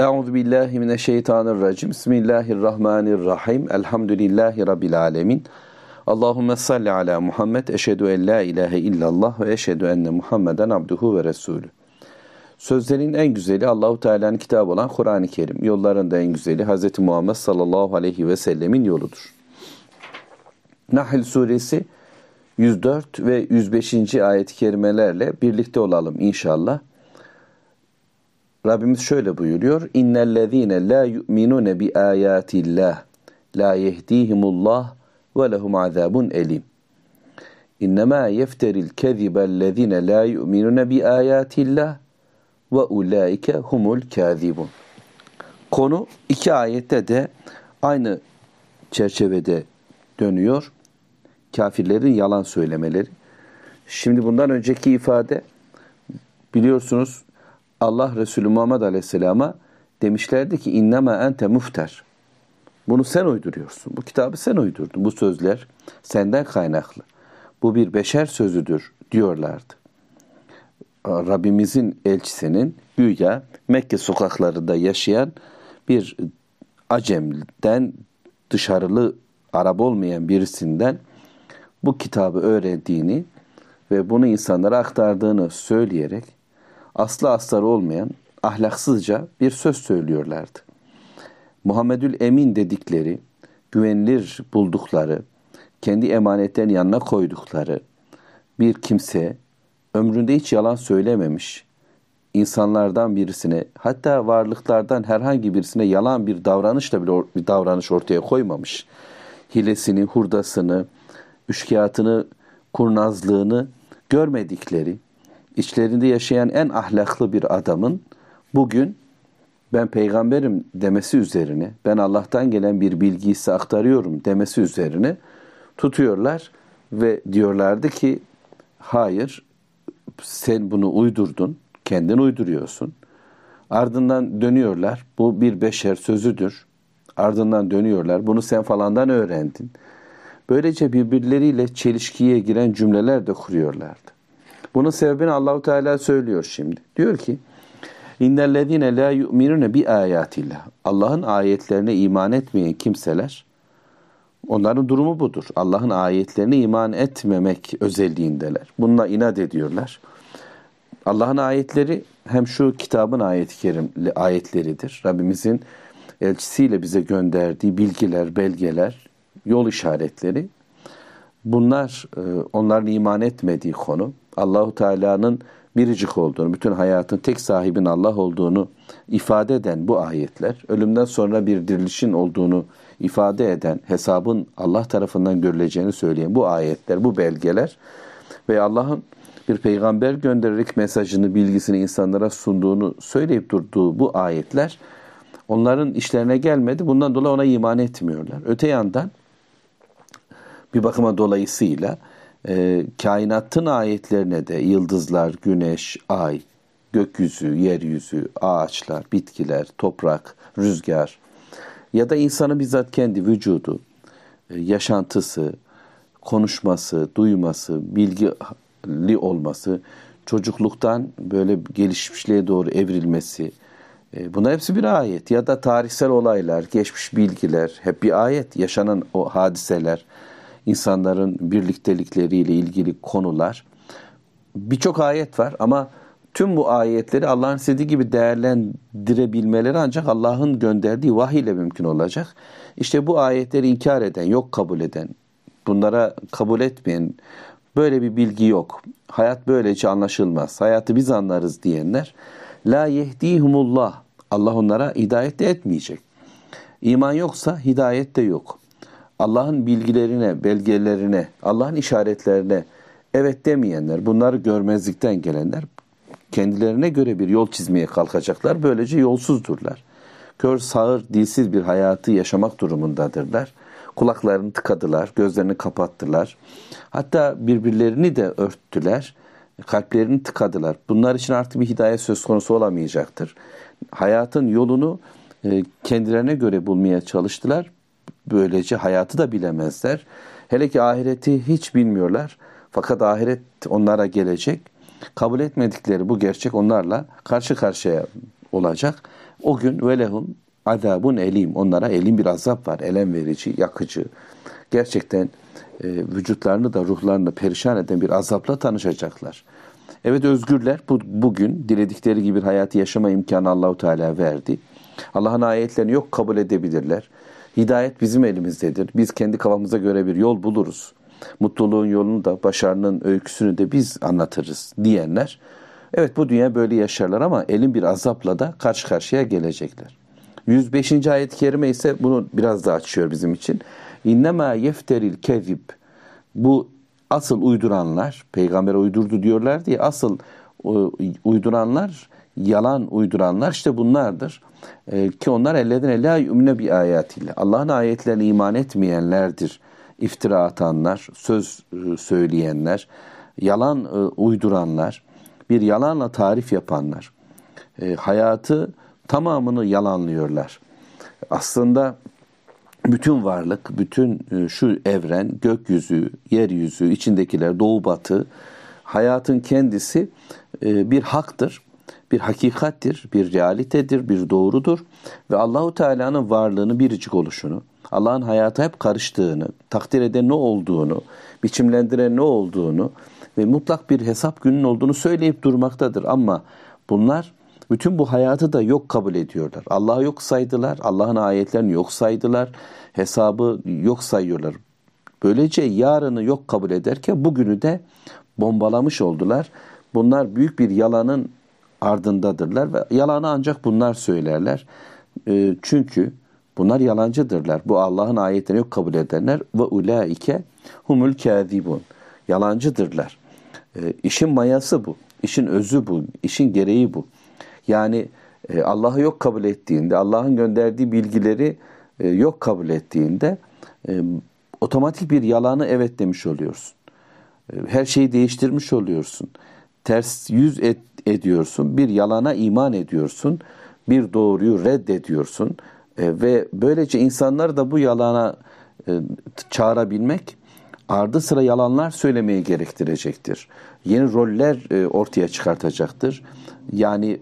Euzu billahi mineşşeytanirracim. Bismillahirrahmanirrahim. Elhamdülillahi rabbil alamin. Allahumme salli ala Muhammed. Eşhedü en la ilahe illallah ve eşhedü enne Muhammeden abduhu ve resulü. Sözlerin en güzeli Allahu Teala'nın kitabı olan Kur'an-ı Kerim. Yolların da en güzeli Hz. Muhammed sallallahu aleyhi ve sellemin yoludur. Nahl suresi 104 ve 105. ayet-i kerimelerle birlikte olalım inşallah. Rabbimiz şöyle buyuruyor. İnnellezîne lâ yu'minûne bi âyâtillâh lâ yehdîhimullah ve lehum azâbun elim. İnnemâ yefteril kezibellezîne lâ yu'minûne bi âyâtillah ve ulaike humul kâzibun. Konu iki ayette de aynı çerçevede dönüyor. Kafirlerin yalan söylemeleri. Şimdi bundan önceki ifade biliyorsunuz Allah Resulü Muhammed Aleyhisselam'a demişlerdi ki innema ente mufter. Bunu sen uyduruyorsun. Bu kitabı sen uydurdun. Bu sözler senden kaynaklı. Bu bir beşer sözüdür diyorlardı. Rabbimizin elçisinin güya Mekke sokaklarında yaşayan bir Acem'den dışarılı Arap olmayan birisinden bu kitabı öğrendiğini ve bunu insanlara aktardığını söyleyerek aslı astarı olmayan ahlaksızca bir söz söylüyorlardı. Muhammedül Emin dedikleri, güvenilir buldukları, kendi emanetlerini yanına koydukları bir kimse ömründe hiç yalan söylememiş, insanlardan birisine hatta varlıklardan herhangi birisine yalan bir davranışla bile bir davranış ortaya koymamış. Hilesini, hurdasını, üçkağıtını, kurnazlığını görmedikleri, içlerinde yaşayan en ahlaklı bir adamın bugün ben peygamberim demesi üzerine, ben Allah'tan gelen bir bilgiyi size aktarıyorum demesi üzerine tutuyorlar ve diyorlardı ki hayır sen bunu uydurdun, kendin uyduruyorsun. Ardından dönüyorlar. Bu bir beşer sözüdür. Ardından dönüyorlar. Bunu sen falandan öğrendin. Böylece birbirleriyle çelişkiye giren cümleler de kuruyorlardı. Bunun sebebini Allahu Teala söylüyor şimdi. Diyor ki: İnnellezîne lâ yu'minûne bi âyâtillah. Allah'ın ayetlerine iman etmeyen kimseler onların durumu budur. Allah'ın ayetlerine iman etmemek özelliğindeler. Bununla inat ediyorlar. Allah'ın ayetleri hem şu kitabın ayet-i kerimli ayetleridir. Rabbimizin elçisiyle bize gönderdiği bilgiler, belgeler, yol işaretleri. Bunlar e, onların iman etmediği konu. Allahu Teala'nın biricik olduğunu, bütün hayatın tek sahibin Allah olduğunu ifade eden bu ayetler, ölümden sonra bir dirilişin olduğunu ifade eden, hesabın Allah tarafından görüleceğini söyleyen bu ayetler, bu belgeler ve Allah'ın bir peygamber göndererek mesajını, bilgisini insanlara sunduğunu söyleyip durduğu bu ayetler onların işlerine gelmedi. Bundan dolayı ona iman etmiyorlar. Öte yandan bir bakıma dolayısıyla e, kainatın ayetlerine de yıldızlar, güneş, ay, gökyüzü, yeryüzü, ağaçlar, bitkiler, toprak, rüzgar ya da insanın bizzat kendi vücudu, e, yaşantısı, konuşması, duyması, bilgili olması, çocukluktan böyle gelişmişliğe doğru evrilmesi, e, bunlar hepsi bir ayet. Ya da tarihsel olaylar, geçmiş bilgiler hep bir ayet. Yaşanan o hadiseler, insanların birliktelikleriyle ilgili konular. Birçok ayet var ama tüm bu ayetleri Allah'ın istediği gibi değerlendirebilmeleri ancak Allah'ın gönderdiği vahiy ile mümkün olacak. İşte bu ayetleri inkar eden, yok kabul eden, bunlara kabul etmeyen, böyle bir bilgi yok. Hayat böylece anlaşılmaz. Hayatı biz anlarız diyenler la yehdihumullah. Allah onlara hidayet de etmeyecek. İman yoksa hidayet de yok. Allah'ın bilgilerine, belgelerine, Allah'ın işaretlerine evet demeyenler, bunları görmezlikten gelenler kendilerine göre bir yol çizmeye kalkacaklar. Böylece yolsuzdurlar. Kör, sağır, dilsiz bir hayatı yaşamak durumundadırlar. Kulaklarını tıkadılar, gözlerini kapattılar. Hatta birbirlerini de örttüler, kalplerini tıkadılar. Bunlar için artık bir hidayet söz konusu olamayacaktır. Hayatın yolunu e, kendilerine göre bulmaya çalıştılar. Böylece hayatı da bilemezler. Hele ki ahireti hiç bilmiyorlar. Fakat ahiret onlara gelecek. Kabul etmedikleri bu gerçek onlarla karşı karşıya olacak. O gün velehum azabun elim. Onlara elim bir azap var. Elem verici, yakıcı. Gerçekten e, vücutlarını da ruhlarını perişan eden bir azapla tanışacaklar. Evet özgürler. Bu, bugün diledikleri gibi hayatı yaşama imkanı Allahu Teala verdi. Allah'ın ayetlerini yok kabul edebilirler. Hidayet bizim elimizdedir. Biz kendi kafamıza göre bir yol buluruz. Mutluluğun yolunu da, başarının öyküsünü de biz anlatırız diyenler. Evet bu dünya böyle yaşarlar ama elin bir azapla da karşı karşıya gelecekler. 105. ayet-i kerime ise bunu biraz daha açıyor bizim için. İnnemâ yefteril kezib. Bu asıl uyduranlar, peygamber uydurdu diyorlar diye asıl uyduranlar, yalan uyduranlar işte bunlardır. Ee, ki onlar ellerden la yu'mine bi ayatiyle. Allah'ın ayetlerine iman etmeyenlerdir. İftira atanlar, söz e, söyleyenler, yalan e, uyduranlar, bir yalanla tarif yapanlar. E, hayatı tamamını yalanlıyorlar. Aslında bütün varlık, bütün e, şu evren, gökyüzü, yeryüzü, içindekiler, doğu batı, hayatın kendisi e, bir haktır, bir hakikattir, bir realitedir, bir doğrudur ve Allahu Teala'nın varlığını biricik oluşunu, Allah'ın hayata hep karıştığını, takdir eden ne olduğunu, biçimlendiren ne olduğunu ve mutlak bir hesap günün olduğunu söyleyip durmaktadır ama bunlar bütün bu hayatı da yok kabul ediyorlar. Allah'ı yok saydılar, Allah'ın ayetlerini yok saydılar, hesabı yok sayıyorlar. Böylece yarını yok kabul ederken bugünü de bombalamış oldular. Bunlar büyük bir yalanın ardındadırlar ve yalanı ancak bunlar söylerler. E, çünkü bunlar yalancıdırlar. Bu Allah'ın ayetlerini yok kabul edenler ve ulaike humul kâzibun. Yalancıdırlar. E, işin mayası bu. İşin özü bu. işin gereği bu. Yani e, Allah'ı yok kabul ettiğinde, Allah'ın gönderdiği bilgileri e, yok kabul ettiğinde e, otomatik bir yalanı evet demiş oluyorsun. E, her şeyi değiştirmiş oluyorsun. Ters yüz et, ediyorsun. Bir yalana iman ediyorsun. Bir doğruyu reddediyorsun. E, ve böylece insanlar da bu yalana e, çağırabilmek ardı sıra yalanlar söylemeyi gerektirecektir. Yeni roller e, ortaya çıkartacaktır. Yani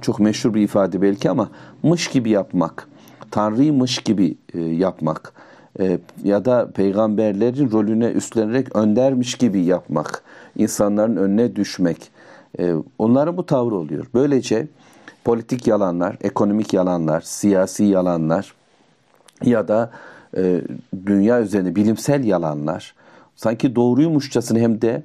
çok meşhur bir ifade belki ama mış gibi yapmak, Tanrıymış gibi e, yapmak ya da peygamberlerin rolüne üstlenerek öndermiş gibi yapmak, insanların önüne düşmek. Onların bu tavrı oluyor. Böylece politik yalanlar, ekonomik yalanlar, siyasi yalanlar ya da e, dünya üzerine bilimsel yalanlar sanki doğruymuşçasına hem de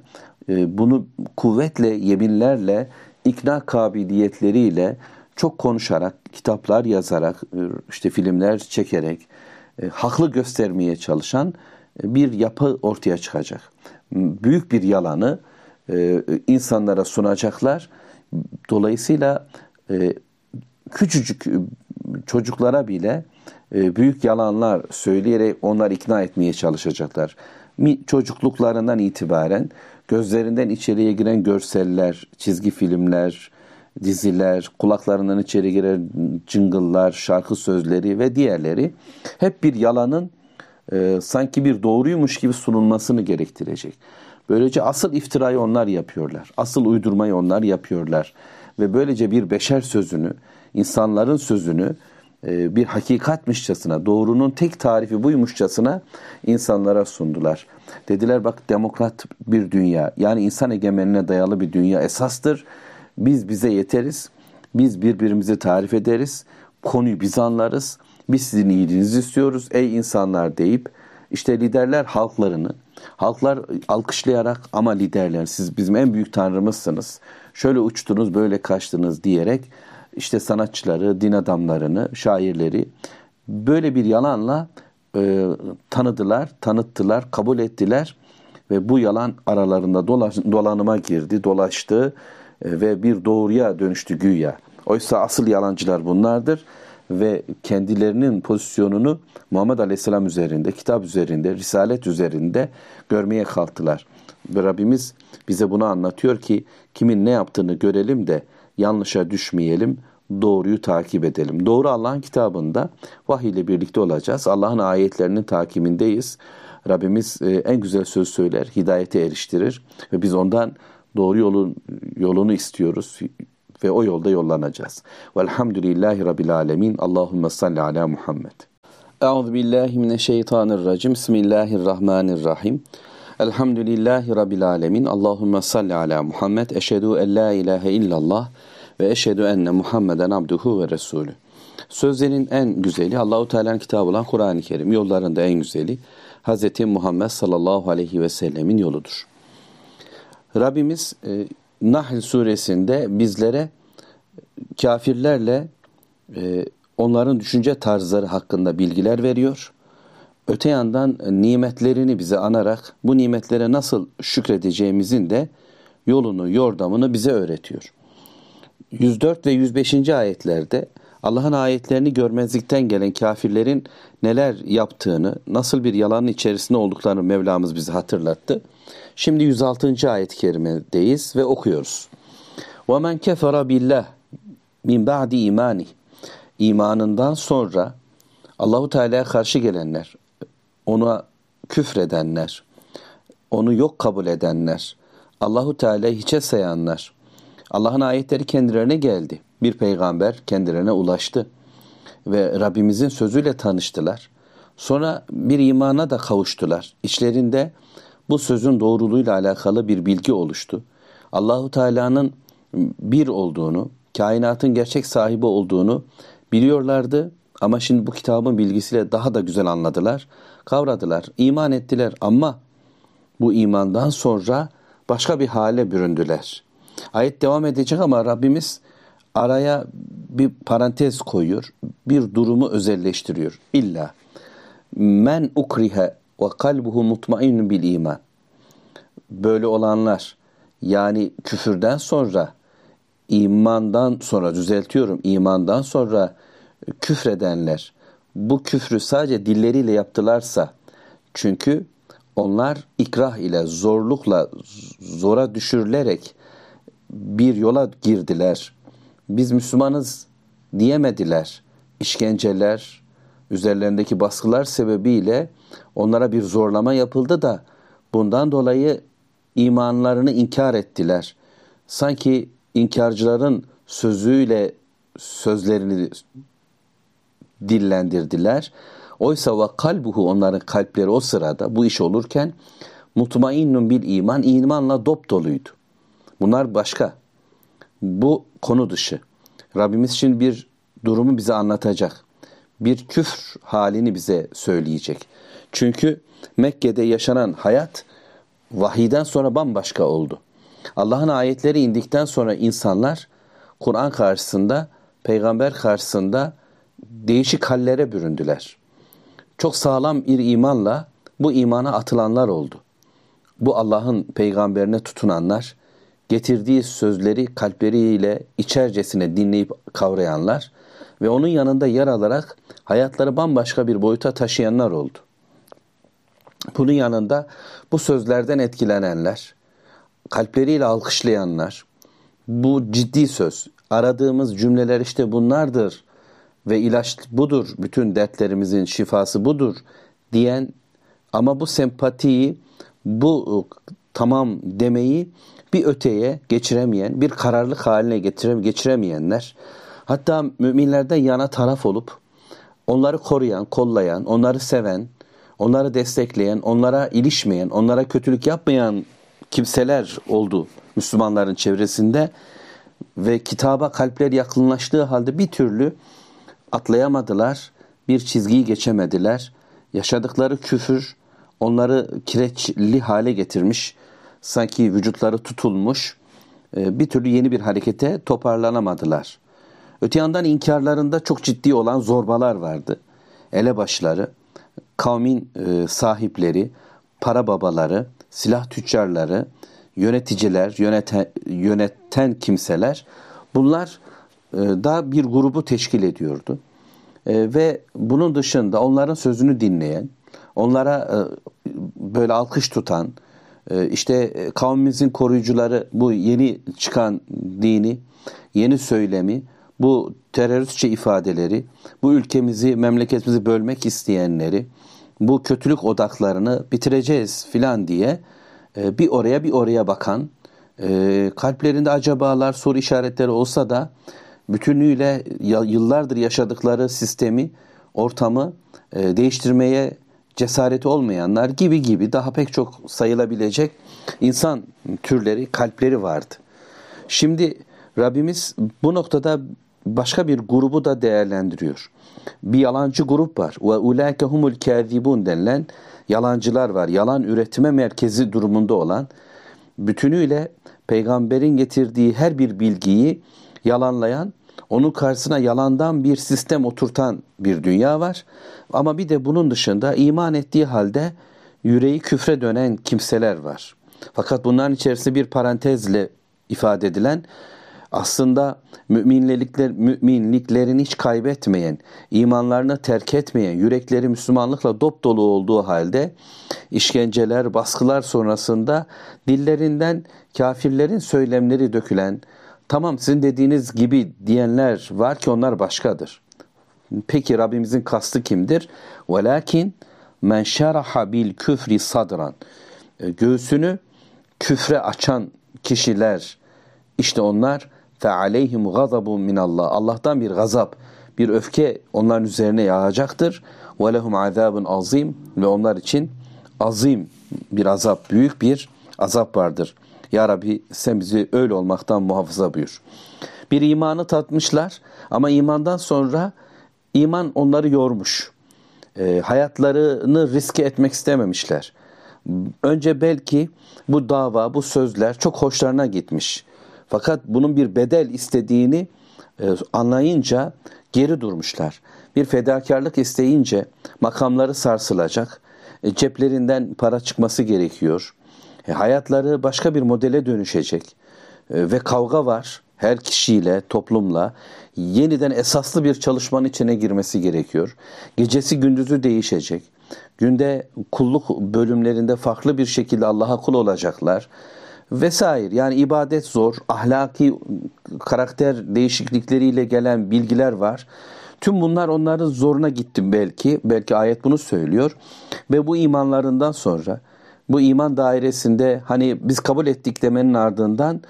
e, bunu kuvvetle, yeminlerle, ikna kabiliyetleriyle çok konuşarak, kitaplar yazarak, e, işte filmler çekerek, e, haklı göstermeye çalışan e, bir yapı ortaya çıkacak. Büyük bir yalanı e, insanlara sunacaklar. Dolayısıyla e, küçücük çocuklara bile e, büyük yalanlar söyleyerek onları ikna etmeye çalışacaklar. Çocukluklarından itibaren gözlerinden içeriye giren görseller, çizgi filmler, diziler, kulaklarından içeri giren cıngıllar, şarkı sözleri ve diğerleri hep bir yalanın e, sanki bir doğruymuş gibi sunulmasını gerektirecek. Böylece asıl iftirayı onlar yapıyorlar. Asıl uydurmayı onlar yapıyorlar. Ve böylece bir beşer sözünü, insanların sözünü e, bir hakikatmişçasına, doğrunun tek tarifi buymuşçasına insanlara sundular. Dediler bak demokrat bir dünya, yani insan egemenine dayalı bir dünya esastır. Biz bize yeteriz, biz birbirimizi tarif ederiz, konuyu biz anlarız, biz sizin iyiliğinizi istiyoruz ey insanlar deyip, işte liderler halklarını, halklar alkışlayarak ama liderler siz bizim en büyük tanrımızsınız, şöyle uçtunuz böyle kaçtınız. diyerek, işte sanatçıları, din adamlarını, şairleri böyle bir yalanla e, tanıdılar, tanıttılar, kabul ettiler ve bu yalan aralarında dolaş, dolanıma girdi, dolaştı e, ve bir doğruya dönüştü güya. Oysa asıl yalancılar bunlardır ve kendilerinin pozisyonunu Muhammed Aleyhisselam üzerinde, kitap üzerinde, risalet üzerinde görmeye kalktılar. Ve Rabbimiz bize bunu anlatıyor ki kimin ne yaptığını görelim de yanlışa düşmeyelim, doğruyu takip edelim. Doğru Allah'ın kitabında vahiy ile birlikte olacağız. Allah'ın ayetlerinin takimindeyiz. Rabbimiz e, en güzel söz söyler, hidayete eriştirir ve biz ondan doğru yolun yolunu istiyoruz ve o yolda yollanacağız. Velhamdülillahi Rabbil Alemin. Allahümme salli ala Muhammed. Euzu billahi mineşşeytanirracim. Bismillahirrahmanirrahim. Elhamdülillahi Rabbil Alemin. Allahümme salli ala Muhammed. Eşhedü en la ilahe illallah ve eşhedü enne Muhammeden abduhu ve resulü. Sözlerin en güzeli Allahu Teala'nın kitabı olan Kur'an-ı Kerim. Yollarında en güzeli Hz. Muhammed sallallahu aleyhi ve sellemin yoludur. Rabbimiz e, Nahl suresinde bizlere kafirlerle e, onların düşünce tarzları hakkında bilgiler veriyor. Öte yandan nimetlerini bize anarak bu nimetlere nasıl şükredeceğimizin de yolunu, yordamını bize öğretiyor. 104 ve 105. ayetlerde Allah'ın ayetlerini görmezlikten gelen kafirlerin neler yaptığını, nasıl bir yalanın içerisinde olduklarını Mevlamız bize hatırlattı. Şimdi 106. ayet-i kerimedeyiz ve okuyoruz. وَمَنْ كَفَرَ بِاللّٰهِ min ba'di imani imanından sonra Allahu Teala'ya karşı gelenler, ona küfredenler, onu yok kabul edenler, Allahu Teala'yı hiçe sayanlar, Allah'ın ayetleri kendilerine geldi. Bir peygamber kendilerine ulaştı ve Rabbimizin sözüyle tanıştılar. Sonra bir imana da kavuştular. İçlerinde bu sözün doğruluğuyla alakalı bir bilgi oluştu. Allahu Teala'nın bir olduğunu, kainatın gerçek sahibi olduğunu biliyorlardı ama şimdi bu kitabın bilgisiyle daha da güzel anladılar, kavradılar, iman ettiler ama bu imandan sonra başka bir hale büründüler. Ayet devam edecek ama Rabbimiz araya bir parantez koyuyor, bir durumu özelleştiriyor. İlla men ukrihe ve kalbuhu mutmainnun bil iman. Böyle olanlar yani küfürden sonra imandan sonra düzeltiyorum imandan sonra küfredenler bu küfrü sadece dilleriyle yaptılarsa çünkü onlar ikrah ile zorlukla zora düşürülerek bir yola girdiler. Biz Müslümanız diyemediler. İşkenceler, üzerlerindeki baskılar sebebiyle onlara bir zorlama yapıldı da bundan dolayı imanlarını inkar ettiler. Sanki inkarcıların sözüyle sözlerini dillendirdiler. Oysa ve kalbuhu onların kalpleri o sırada bu iş olurken mutmainnun bil iman imanla dop doluydu. Bunlar başka. Bu konu dışı. Rabbimiz şimdi bir durumu bize anlatacak. Bir küfr halini bize söyleyecek. Çünkü Mekke'de yaşanan hayat vahiden sonra bambaşka oldu. Allah'ın ayetleri indikten sonra insanlar Kur'an karşısında, peygamber karşısında değişik hallere büründüler. Çok sağlam bir imanla bu imana atılanlar oldu. Bu Allah'ın peygamberine tutunanlar, getirdiği sözleri kalpleriyle içercesine dinleyip kavrayanlar ve onun yanında yer alarak hayatları bambaşka bir boyuta taşıyanlar oldu. Bunun yanında bu sözlerden etkilenenler, kalpleriyle alkışlayanlar, bu ciddi söz, aradığımız cümleler işte bunlardır ve ilaç budur, bütün dertlerimizin şifası budur diyen ama bu sempatiyi, bu tamam demeyi bir öteye geçiremeyen, bir kararlılık haline geçiremeyenler, hatta müminlerden yana taraf olup onları koruyan, kollayan, onları seven, onları destekleyen, onlara ilişmeyen, onlara kötülük yapmayan kimseler oldu Müslümanların çevresinde ve kitaba kalpler yakınlaştığı halde bir türlü atlayamadılar, bir çizgiyi geçemediler. Yaşadıkları küfür onları kireçli hale getirmiş, sanki vücutları tutulmuş, e, bir türlü yeni bir harekete toparlanamadılar. Öte yandan inkarlarında çok ciddi olan zorbalar vardı. Elebaşları, kavmin e, sahipleri, para babaları, silah tüccarları, yöneticiler, yöneten, yöneten kimseler bunlar e, da bir grubu teşkil ediyordu. E, ve bunun dışında onların sözünü dinleyen, onlara böyle alkış tutan, işte kavmimizin koruyucuları bu yeni çıkan dini, yeni söylemi, bu teröristçe ifadeleri, bu ülkemizi, memleketimizi bölmek isteyenleri, bu kötülük odaklarını bitireceğiz filan diye e, bir oraya bir oraya bakan e, kalplerinde acabalar, soru işaretleri olsa da bütünüyle yıllardır yaşadıkları sistemi, ortamı e, değiştirmeye cesareti olmayanlar gibi gibi daha pek çok sayılabilecek insan türleri, kalpleri vardı. Şimdi Rabbimiz bu noktada başka bir grubu da değerlendiriyor. Bir yalancı grup var. Ve ulaike humul kâzibun denilen yalancılar var. Yalan üretime merkezi durumunda olan bütünüyle peygamberin getirdiği her bir bilgiyi yalanlayan, onun karşısına yalandan bir sistem oturtan bir dünya var. Ama bir de bunun dışında iman ettiği halde yüreği küfre dönen kimseler var. Fakat bunların içerisinde bir parantezle ifade edilen aslında müminlikler, müminliklerini hiç kaybetmeyen, imanlarını terk etmeyen, yürekleri Müslümanlıkla dop dolu olduğu halde işkenceler, baskılar sonrasında dillerinden kafirlerin söylemleri dökülen, tamam sizin dediğiniz gibi diyenler var ki onlar başkadır. Peki Rabbimizin kastı kimdir? Velakin men şeraha bil küfri sadran. E, göğsünü küfre açan kişiler işte onlar fe aleyhim gazabun min Allah. Allah'tan bir gazap, bir öfke onların üzerine yağacaktır. Ve lehum azim ve onlar için azim bir azap, büyük bir azap vardır. Ya Rabbi sen bizi öyle olmaktan muhafaza buyur. Bir imanı tatmışlar ama imandan sonra iman onları yormuş. E, hayatlarını riske etmek istememişler. Önce belki bu dava, bu sözler çok hoşlarına gitmiş. Fakat bunun bir bedel istediğini e, anlayınca geri durmuşlar. Bir fedakarlık isteyince makamları sarsılacak, e, ceplerinden para çıkması gerekiyor. E, hayatları başka bir modele dönüşecek ve kavga var her kişiyle, toplumla yeniden esaslı bir çalışmanın içine girmesi gerekiyor. Gecesi gündüzü değişecek. Günde kulluk bölümlerinde farklı bir şekilde Allah'a kul olacaklar vesaire. Yani ibadet zor, ahlaki karakter değişiklikleriyle gelen bilgiler var. Tüm bunlar onların zoruna gitti belki. Belki ayet bunu söylüyor. Ve bu imanlarından sonra bu iman dairesinde hani biz kabul ettik demenin ardından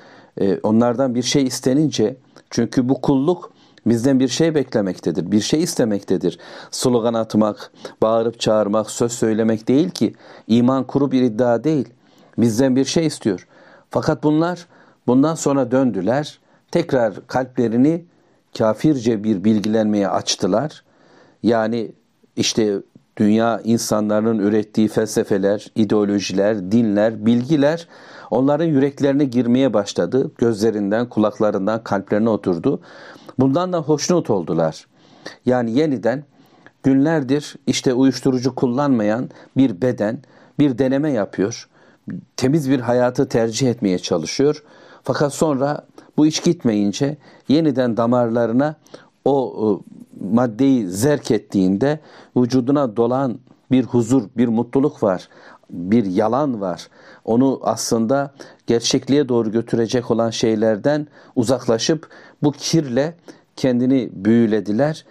e, onlardan bir şey istenince çünkü bu kulluk bizden bir şey beklemektedir, bir şey istemektedir. Slogan atmak, bağırıp çağırmak, söz söylemek değil ki. iman kuru bir iddia değil. Bizden bir şey istiyor. Fakat bunlar bundan sonra döndüler. Tekrar kalplerini kafirce bir bilgilenmeye açtılar. Yani işte dünya insanların ürettiği felsefeler, ideolojiler, dinler, bilgiler onların yüreklerine girmeye başladı. Gözlerinden, kulaklarından, kalplerine oturdu. Bundan da hoşnut oldular. Yani yeniden günlerdir işte uyuşturucu kullanmayan bir beden bir deneme yapıyor temiz bir hayatı tercih etmeye çalışıyor. Fakat sonra bu iş gitmeyince yeniden damarlarına o maddeyi zerk ettiğinde vücuduna dolan bir huzur, bir mutluluk var, bir yalan var. Onu aslında gerçekliğe doğru götürecek olan şeylerden uzaklaşıp bu kirle kendini büyülediler.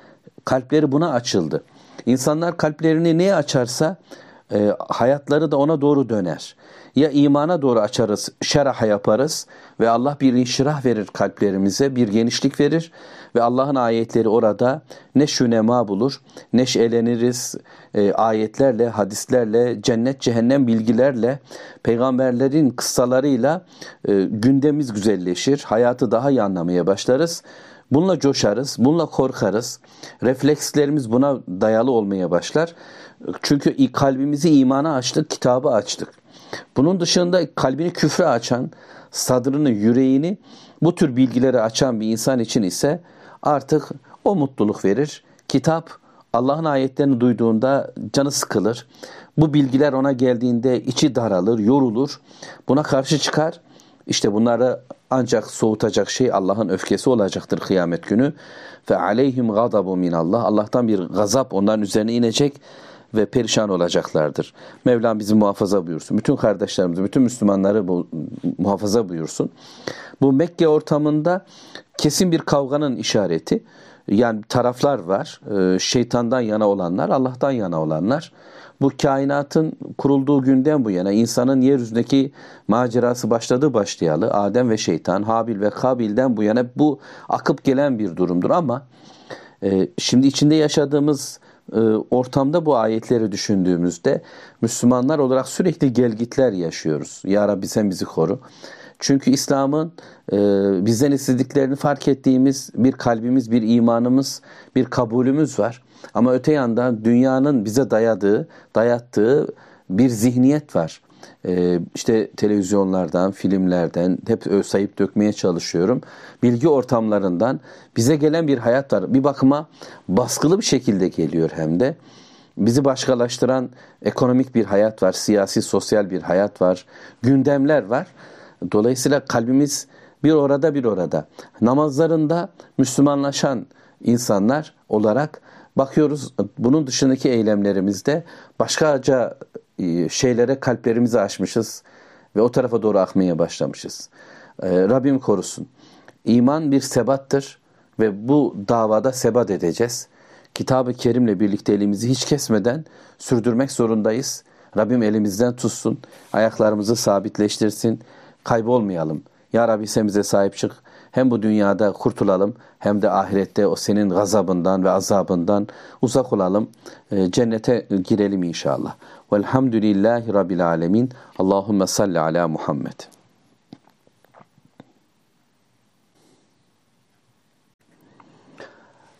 Kalpleri buna açıldı. İnsanlar kalplerini neye açarsa e, hayatları da ona doğru döner. Ya imana doğru açarız, şeraha yaparız ve Allah bir inşirah verir kalplerimize, bir genişlik verir ve Allah'ın ayetleri orada neşünema bulur, neşeleniriz e, ayetlerle, hadislerle, cennet cehennem bilgilerle, peygamberlerin kıssalarıyla e, gündemimiz güzelleşir, hayatı daha iyi anlamaya başlarız. Bununla coşarız, bununla korkarız. Reflekslerimiz buna dayalı olmaya başlar. Çünkü kalbimizi imana açtık, kitabı açtık. Bunun dışında kalbini küfre açan, sadrını, yüreğini bu tür bilgileri açan bir insan için ise artık o mutluluk verir. Kitap Allah'ın ayetlerini duyduğunda canı sıkılır. Bu bilgiler ona geldiğinde içi daralır, yorulur. Buna karşı çıkar. İşte bunları ancak soğutacak şey Allah'ın öfkesi olacaktır kıyamet günü. Fe aleyhim gadabu min Allah. Allah'tan bir gazap onların üzerine inecek ve perişan olacaklardır. Mevlam bizi muhafaza buyursun. Bütün kardeşlerimizi, bütün Müslümanları bu, muhafaza buyursun. Bu Mekke ortamında kesin bir kavganın işareti. yani taraflar var. E, şeytandan yana olanlar, Allah'tan yana olanlar. Bu kainatın kurulduğu günden bu yana insanın yeryüzündeki macerası başladı başlayalı. Adem ve şeytan, Habil ve Kabil'den bu yana bu akıp gelen bir durumdur ama e, şimdi içinde yaşadığımız ortamda bu ayetleri düşündüğümüzde Müslümanlar olarak sürekli gelgitler yaşıyoruz. Ya Rabbi sen bizi koru. Çünkü İslam'ın e, bizden istediklerini fark ettiğimiz bir kalbimiz, bir imanımız, bir kabulümüz var. Ama öte yandan dünyanın bize dayadığı, dayattığı bir zihniyet var. Ee, işte televizyonlardan, filmlerden hep sayıp dökmeye çalışıyorum. Bilgi ortamlarından bize gelen bir hayat var. Bir bakıma baskılı bir şekilde geliyor hem de. Bizi başkalaştıran ekonomik bir hayat var, siyasi, sosyal bir hayat var, gündemler var. Dolayısıyla kalbimiz bir orada bir orada. Namazlarında Müslümanlaşan insanlar olarak bakıyoruz bunun dışındaki eylemlerimizde başkaca şeylere kalplerimizi açmışız ve o tarafa doğru akmaya başlamışız. E, Rabbim korusun. İman bir sebattır ve bu davada sebat edeceğiz. Kitab-ı Kerim'le birlikte elimizi hiç kesmeden sürdürmek zorundayız. Rabbim elimizden tutsun, ayaklarımızı sabitleştirsin, kaybolmayalım. Ya Rabbi sen bize sahip çık. Hem bu dünyada kurtulalım hem de ahirette o senin gazabından ve azabından uzak olalım. E, cennete girelim inşallah. Velhamdülillahi Rabbil alemin. Allahümme salli ala Muhammed.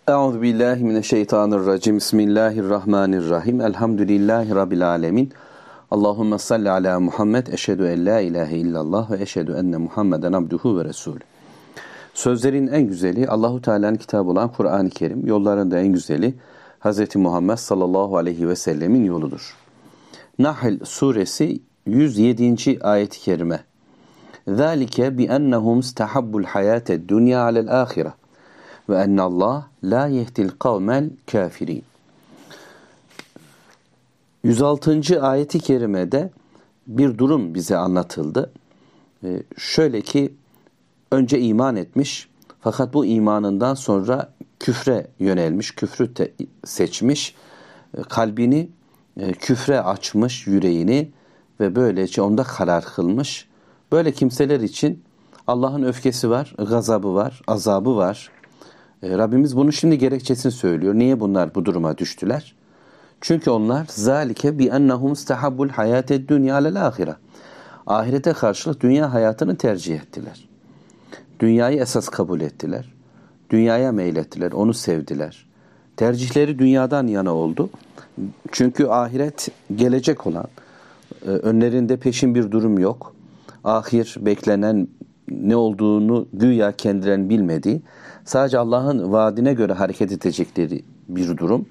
Euzu billahi mineşşeytanirracim. Bismillahirrahmanirrahim. Elhamdülillahi rabbil alamin. Allahumme salli ala Muhammed. Eşhedü en la ilahe illallah ve eşhedü enne Muhammeden abduhu ve resulü. Sözlerin en güzeli Allahu Teala'nın kitabı olan Kur'an-ı Kerim. Yolların da en güzeli Hz. Muhammed sallallahu aleyhi ve sellemin yoludur. Nahl suresi 107. ayet-i kerime. Zalike bi ennehum istahabbul hayate dunya alel ahire ve enne Allah la yehdil kavmel kafirin. 106. ayeti kerimede bir durum bize anlatıldı. Ee, şöyle ki önce iman etmiş fakat bu imanından sonra küfre yönelmiş, küfrü te- seçmiş, e, kalbini küfre açmış yüreğini ve böylece onda karar kılmış. Böyle kimseler için Allah'ın öfkesi var, gazabı var, azabı var. E, Rabbimiz bunu şimdi gerekçesini söylüyor. Niye bunlar bu duruma düştüler? Çünkü onlar zalike bi ennehum istahabbul hayate dünya alel ahire. Ahirete karşılık dünya hayatını tercih ettiler. Dünyayı esas kabul ettiler. Dünyaya meylettiler, onu sevdiler. Tercihleri dünyadan yana oldu. Çünkü ahiret gelecek olan, e, önlerinde peşin bir durum yok. Ahir beklenen ne olduğunu güya kendilerinin bilmediği, sadece Allah'ın vaadine göre hareket edecekleri bir durum.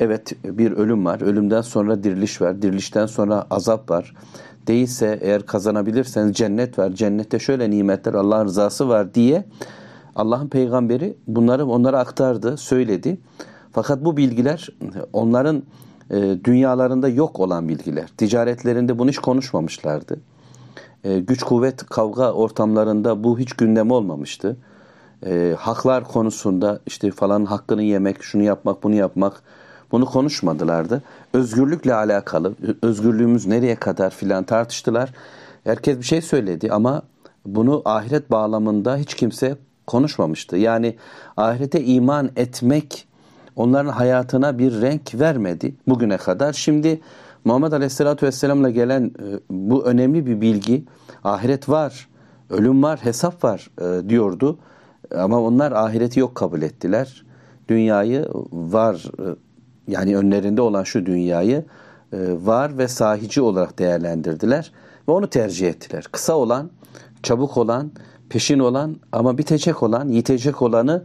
Evet bir ölüm var, ölümden sonra diriliş var, dirilişten sonra azap var. Değilse eğer kazanabilirseniz cennet var, cennette şöyle nimetler, Allah'ın rızası var diye Allah'ın peygamberi bunları onlara aktardı, söyledi. Fakat bu bilgiler onların e, dünyalarında yok olan bilgiler. Ticaretlerinde bunu hiç konuşmamışlardı. E, güç kuvvet kavga ortamlarında bu hiç gündem olmamıştı. E, haklar konusunda işte falan hakkını yemek, şunu yapmak, bunu yapmak bunu konuşmadılardı. Özgürlükle alakalı, özgürlüğümüz nereye kadar filan tartıştılar. Herkes bir şey söyledi ama bunu ahiret bağlamında hiç kimse konuşmamıştı. Yani ahirete iman etmek onların hayatına bir renk vermedi bugüne kadar. Şimdi Muhammed Aleyhisselatü Vesselam'la gelen e, bu önemli bir bilgi, ahiret var, ölüm var, hesap var e, diyordu. Ama onlar ahireti yok kabul ettiler. Dünyayı var, e, yani önlerinde olan şu dünyayı var ve sahici olarak değerlendirdiler. Ve onu tercih ettiler. Kısa olan, çabuk olan, peşin olan ama bitecek olan, yitecek olanı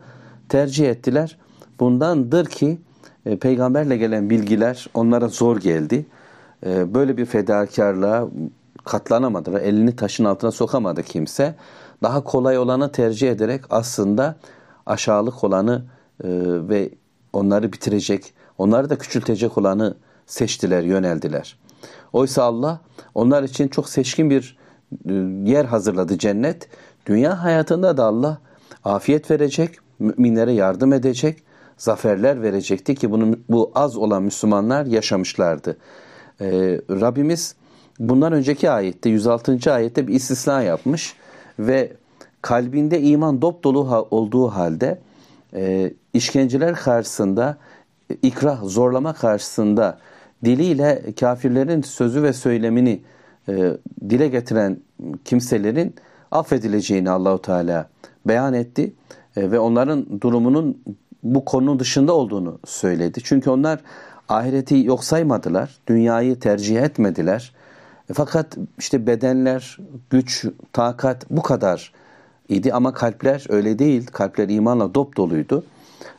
tercih ettiler. Bundandır ki e, peygamberle gelen bilgiler onlara zor geldi. E, böyle bir fedakarlığa katlanamadılar. Elini taşın altına sokamadı kimse. Daha kolay olanı tercih ederek aslında aşağılık olanı e, ve onları bitirecek, onları da küçültecek olanı seçtiler, yöneldiler. Oysa Allah onlar için çok seçkin bir e, yer hazırladı cennet. Dünya hayatında da Allah afiyet verecek, müminlere yardım edecek, zaferler verecekti ki bunun bu az olan Müslümanlar yaşamışlardı. Ee, Rabbimiz bundan önceki ayette 106. ayette bir istisna yapmış ve kalbinde iman dop dolu olduğu halde e, işkenceler karşısında ikrah, zorlama karşısında diliyle kafirlerin sözü ve söylemini e, dile getiren kimselerin affedileceğini Allahu Teala beyan etti e, ve onların durumunun bu konunun dışında olduğunu söyledi. Çünkü onlar ahireti yok saymadılar, dünyayı tercih etmediler. E, fakat işte bedenler, güç, takat bu kadar idi ama kalpler öyle değil. Kalpler imanla dop doluydu.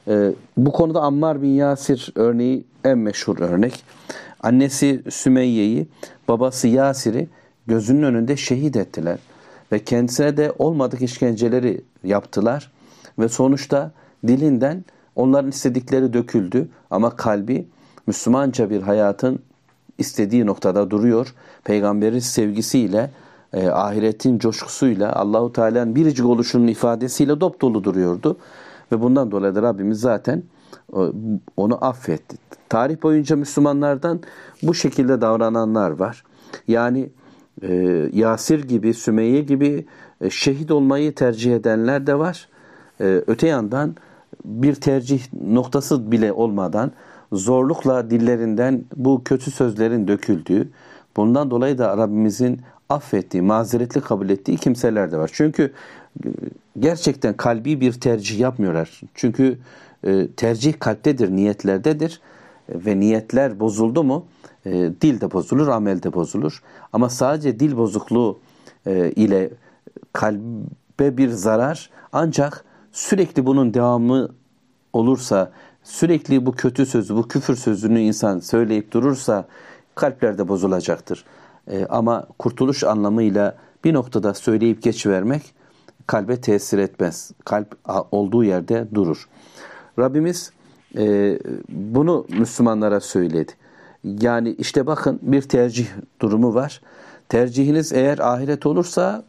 Ee, bu konuda Ammar bin Yasir örneği en meşhur örnek. Annesi Sümeyye'yi, babası Yasir'i gözünün önünde şehit ettiler. Ve kendisine de olmadık işkenceleri yaptılar. Ve sonuçta dilinden onların istedikleri döküldü. Ama kalbi Müslümanca bir hayatın istediği noktada duruyor. Peygamberin sevgisiyle, e, ahiretin coşkusuyla, Allahu Teala'nın biricik oluşunun ifadesiyle dop dolu duruyordu. Ve bundan dolayı da Rabbimiz zaten e, onu affetti. Tarih boyunca Müslümanlardan bu şekilde davrananlar var. Yani e, Yasir gibi, Sümeyye gibi e, şehit olmayı tercih edenler de var. E, öte yandan bir tercih noktası bile olmadan zorlukla dillerinden bu kötü sözlerin döküldüğü, bundan dolayı da Rabbimizin affettiği, mazeretli kabul ettiği kimseler de var. Çünkü e, gerçekten kalbi bir tercih yapmıyorlar. Çünkü e, tercih kalptedir, niyetlerdedir e, ve niyetler bozuldu mu dil de bozulur, amel de bozulur. Ama sadece dil bozukluğu ile kalbe bir zarar ancak sürekli bunun devamı olursa, sürekli bu kötü sözü, bu küfür sözünü insan söyleyip durursa kalplerde bozulacaktır. E, ama kurtuluş anlamıyla bir noktada söyleyip geçivermek kalbe tesir etmez. Kalp olduğu yerde durur. Rabbimiz e, bunu Müslümanlara söyledi. Yani işte bakın bir tercih durumu var. Tercihiniz eğer ahiret olursa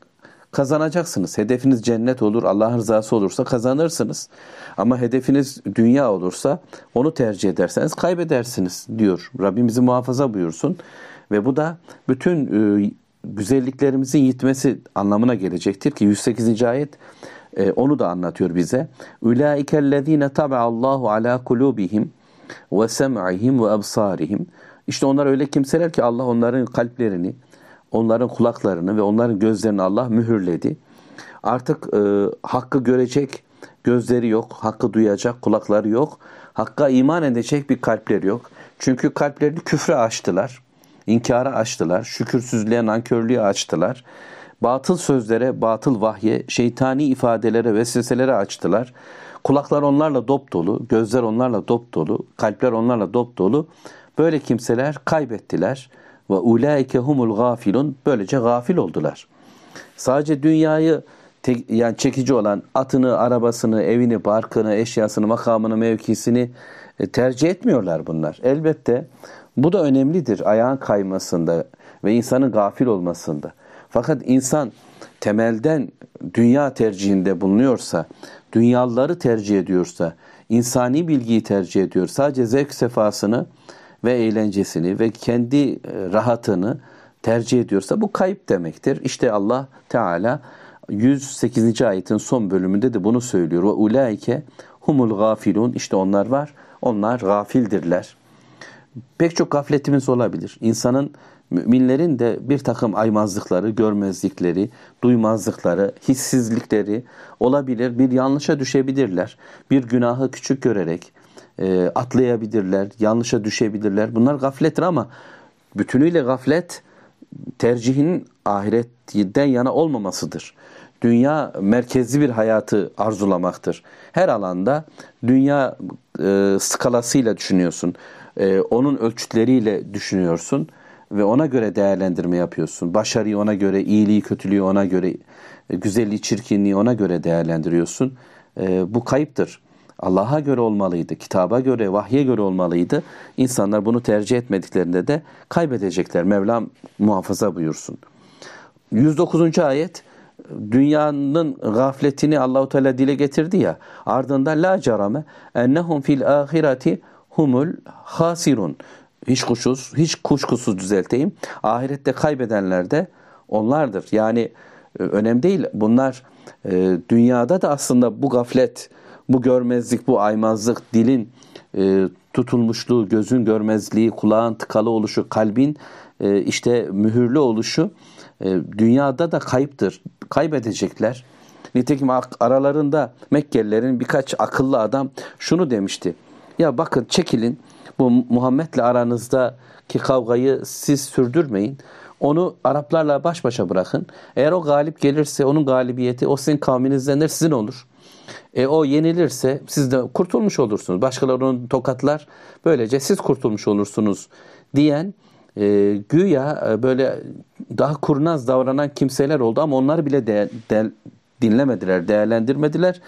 kazanacaksınız. Hedefiniz cennet olur, Allah'ın rızası olursa kazanırsınız. Ama hedefiniz dünya olursa onu tercih ederseniz kaybedersiniz diyor. Rabbimizi muhafaza buyursun. Ve bu da bütün e, güzelliklerimizin yitmesi anlamına gelecektir ki 108. ayet e, onu da anlatıyor bize. Ulaikellezine tabeallahu ala kulubihim ve sem'ihim ve absarihim. İşte onlar öyle kimseler ki Allah onların kalplerini, onların kulaklarını ve onların gözlerini Allah mühürledi. Artık e, hakkı görecek gözleri yok, hakkı duyacak kulakları yok, hakka iman edecek bir kalpleri yok. Çünkü kalplerini küfre açtılar, inkara açtılar, şükürsüzlüğe, nankörlüğe açtılar. Batıl sözlere, batıl vahye, şeytani ifadelere, vesveselere açtılar. Kulaklar onlarla dop dolu, gözler onlarla dop dolu, kalpler onlarla dop dolu. Böyle kimseler kaybettiler ve ulaike humul gafilun böylece gafil oldular. Sadece dünyayı tek, yani çekici olan atını, arabasını, evini, barkını, eşyasını, makamını, mevkisini e, tercih etmiyorlar bunlar. Elbette bu da önemlidir ayağın kaymasında ve insanın gafil olmasında. Fakat insan temelden dünya tercihinde bulunuyorsa, dünyaları tercih ediyorsa, insani bilgiyi tercih ediyor, sadece zevk sefasını ve eğlencesini ve kendi e, rahatını tercih ediyorsa bu kayıp demektir. İşte Allah Teala 108. ayetin son bölümünde de bunu söylüyor. Ve ulaike humul gafilun işte onlar var. Onlar gafildirler. Pek çok gafletimiz olabilir. İnsanın müminlerin de bir takım aymazlıkları, görmezlikleri, duymazlıkları, hissizlikleri olabilir. Bir yanlışa düşebilirler. Bir günahı küçük görerek e, atlayabilirler, yanlışa düşebilirler. Bunlar gaflettir ama bütünüyle gaflet tercihinin ahiretten yana olmamasıdır. Dünya merkezli bir hayatı arzulamaktır. Her alanda dünya e, skalasıyla düşünüyorsun. E, onun ölçütleriyle düşünüyorsun ve ona göre değerlendirme yapıyorsun. Başarıyı ona göre, iyiliği, kötülüğü ona göre, güzelliği, çirkinliği ona göre değerlendiriyorsun. E, bu kayıptır. Allah'a göre olmalıydı, kitaba göre, vahye göre olmalıydı. İnsanlar bunu tercih etmediklerinde de kaybedecekler. Mevlam muhafaza buyursun. 109. ayet dünyanın gafletini Allahu Teala dile getirdi ya. Ardından la carame ennehum fil ahireti humul hasirun. Hiç kuşkusuz, hiç kuşkusuz düzelteyim. Ahirette kaybedenler de onlardır. Yani e, önemli değil. Bunlar e, dünyada da aslında bu gaflet, bu görmezlik, bu aymazlık, dilin e, tutulmuşluğu, gözün görmezliği, kulağın tıkalı oluşu, kalbin e, işte mühürlü oluşu e, dünyada da kayıptır. Kaybedecekler. Nitekim aralarında Mekkelilerin birkaç akıllı adam şunu demişti. Ya bakın çekilin bu Muhammed'le aranızdaki kavgayı siz sürdürmeyin. Onu Araplarla baş başa bırakın. Eğer o galip gelirse onun galibiyeti o sizin kavminizdendir sizin olur. E, o yenilirse siz de kurtulmuş olursunuz. Başkaları onu tokatlar. Böylece siz kurtulmuş olursunuz diyen e, güya e, böyle daha kurnaz davranan kimseler oldu ama onlar bile de, de, dinlemediler, değerlendirmediler,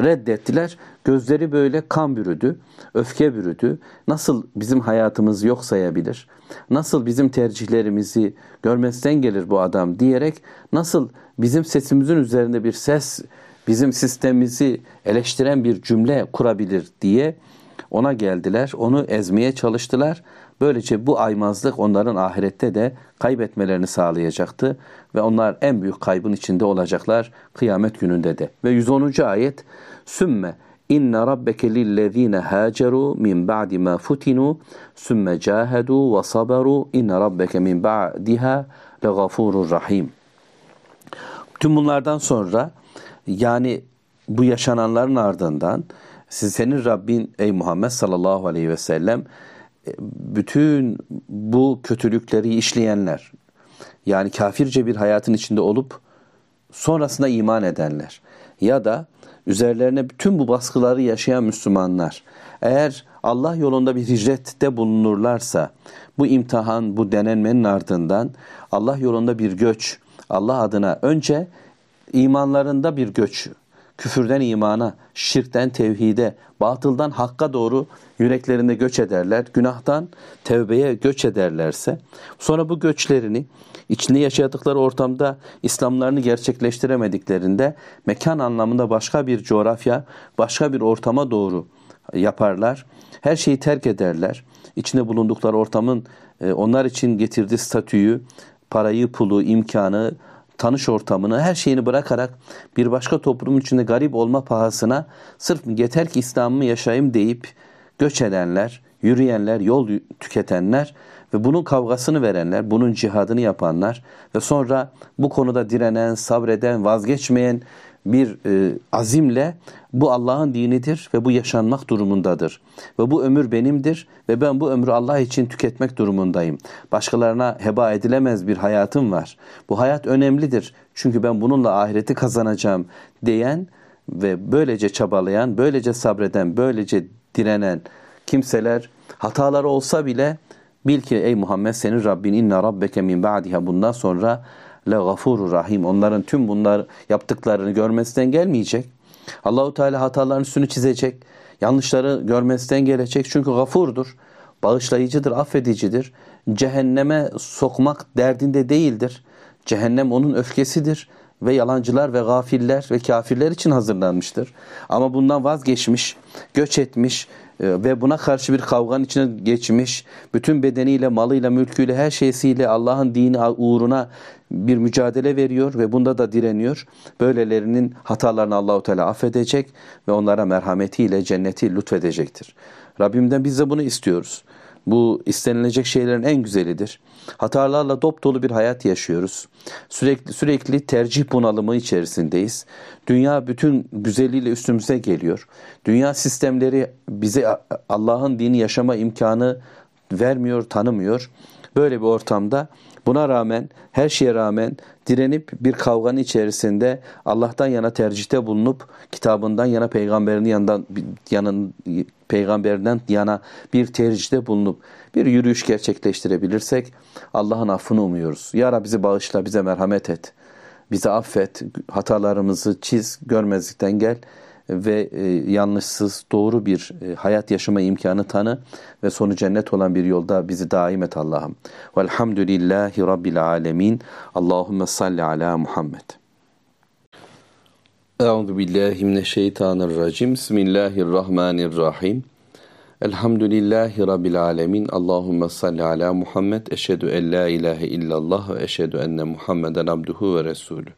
reddettiler. Gözleri böyle kan bürüdü, öfke bürüdü. Nasıl bizim hayatımızı yok sayabilir? Nasıl bizim tercihlerimizi görmezden gelir bu adam diyerek nasıl bizim sesimizin üzerinde bir ses bizim sistemimizi eleştiren bir cümle kurabilir diye ona geldiler, onu ezmeye çalıştılar. Böylece bu aymazlık onların ahirette de kaybetmelerini sağlayacaktı ve onlar en büyük kaybın içinde olacaklar kıyamet gününde de. Ve 110. ayet Sümme inne rabbeke lillezine haceru min ba'di ma futinu sümme cahedu ve sabaru inne rabbeke min ba'diha legafurur rahim. Tüm bunlardan sonra yani bu yaşananların ardından siz senin Rabbin ey Muhammed sallallahu aleyhi ve sellem e, bütün bu kötülükleri işleyenler yani kafirce bir hayatın içinde olup sonrasında iman edenler ya da üzerlerine bütün bu baskıları yaşayan Müslümanlar eğer Allah yolunda bir hicrette bulunurlarsa bu imtihan, bu denenmenin ardından Allah yolunda bir göç, Allah adına önce imanlarında bir göç, küfürden imana, şirkten tevhide, batıldan hakka doğru yüreklerinde göç ederler. Günahtan tevbeye göç ederlerse sonra bu göçlerini içinde yaşadıkları ortamda İslamlarını gerçekleştiremediklerinde mekan anlamında başka bir coğrafya, başka bir ortama doğru yaparlar. Her şeyi terk ederler. İçinde bulundukları ortamın e, onlar için getirdiği statüyü, parayı, pulu, imkanı, tanış ortamını, her şeyini bırakarak bir başka toplumun içinde garip olma pahasına sırf yeter ki İslam'ımı yaşayayım deyip göç edenler, yürüyenler, yol tüketenler ve bunun kavgasını verenler, bunun cihadını yapanlar ve sonra bu konuda direnen, sabreden, vazgeçmeyen bir e, azimle bu Allah'ın dinidir ve bu yaşanmak durumundadır. Ve bu ömür benimdir ve ben bu ömrü Allah için tüketmek durumundayım. Başkalarına heba edilemez bir hayatım var. Bu hayat önemlidir çünkü ben bununla ahireti kazanacağım diyen ve böylece çabalayan, böylece sabreden, böylece direnen kimseler hataları olsa bile bil ki ey Muhammed senin Rabbin inne rabbeke min ba'diha bundan sonra le gafurur rahim. Onların tüm bunlar yaptıklarını görmesinden gelmeyecek. Allahu Teala hataların üstünü çizecek. Yanlışları görmesinden gelecek. Çünkü gafurdur. Bağışlayıcıdır, affedicidir. Cehenneme sokmak derdinde değildir. Cehennem onun öfkesidir ve yalancılar ve gafiller ve kafirler için hazırlanmıştır. Ama bundan vazgeçmiş, göç etmiş, ve buna karşı bir kavganın içine geçmiş, bütün bedeniyle, malıyla, mülküyle, her şeysiyle Allah'ın dini uğruna bir mücadele veriyor ve bunda da direniyor. Böylelerinin hatalarını Allahu Teala affedecek ve onlara merhametiyle cenneti lütfedecektir. Rabbimden biz de bunu istiyoruz. Bu istenilecek şeylerin en güzelidir. Hatalarla dop dolu bir hayat yaşıyoruz. Sürekli sürekli tercih bunalımı içerisindeyiz. Dünya bütün güzelliğiyle üstümüze geliyor. Dünya sistemleri bize Allah'ın dini yaşama imkanı vermiyor, tanımıyor. Böyle bir ortamda buna rağmen, her şeye rağmen direnip bir kavganın içerisinde Allah'tan yana tercihte bulunup kitabından yana peygamberinin yanından yanın peygamberinden yana bir tercihte bulunup bir yürüyüş gerçekleştirebilirsek Allah'ın affını umuyoruz. Ya Rabbi bizi bağışla, bize merhamet et. Bizi affet, hatalarımızı çiz, görmezlikten gel ve e, yanlışsız doğru bir e, hayat yaşama imkanı tanı ve sonu cennet olan bir yolda bizi daim et Allah'ım. Velhamdülillahi Rabbil alemin. Allahümme salli ala Muhammed. Euzu billahi mineşşeytanirracim. Bismillahirrahmanirrahim. Elhamdülillahi rabbil alamin. Allahumme salli ala Muhammed. Eşhedü en la ilahe illallah ve eşhedü enne Muhammeden abduhu ve resulü.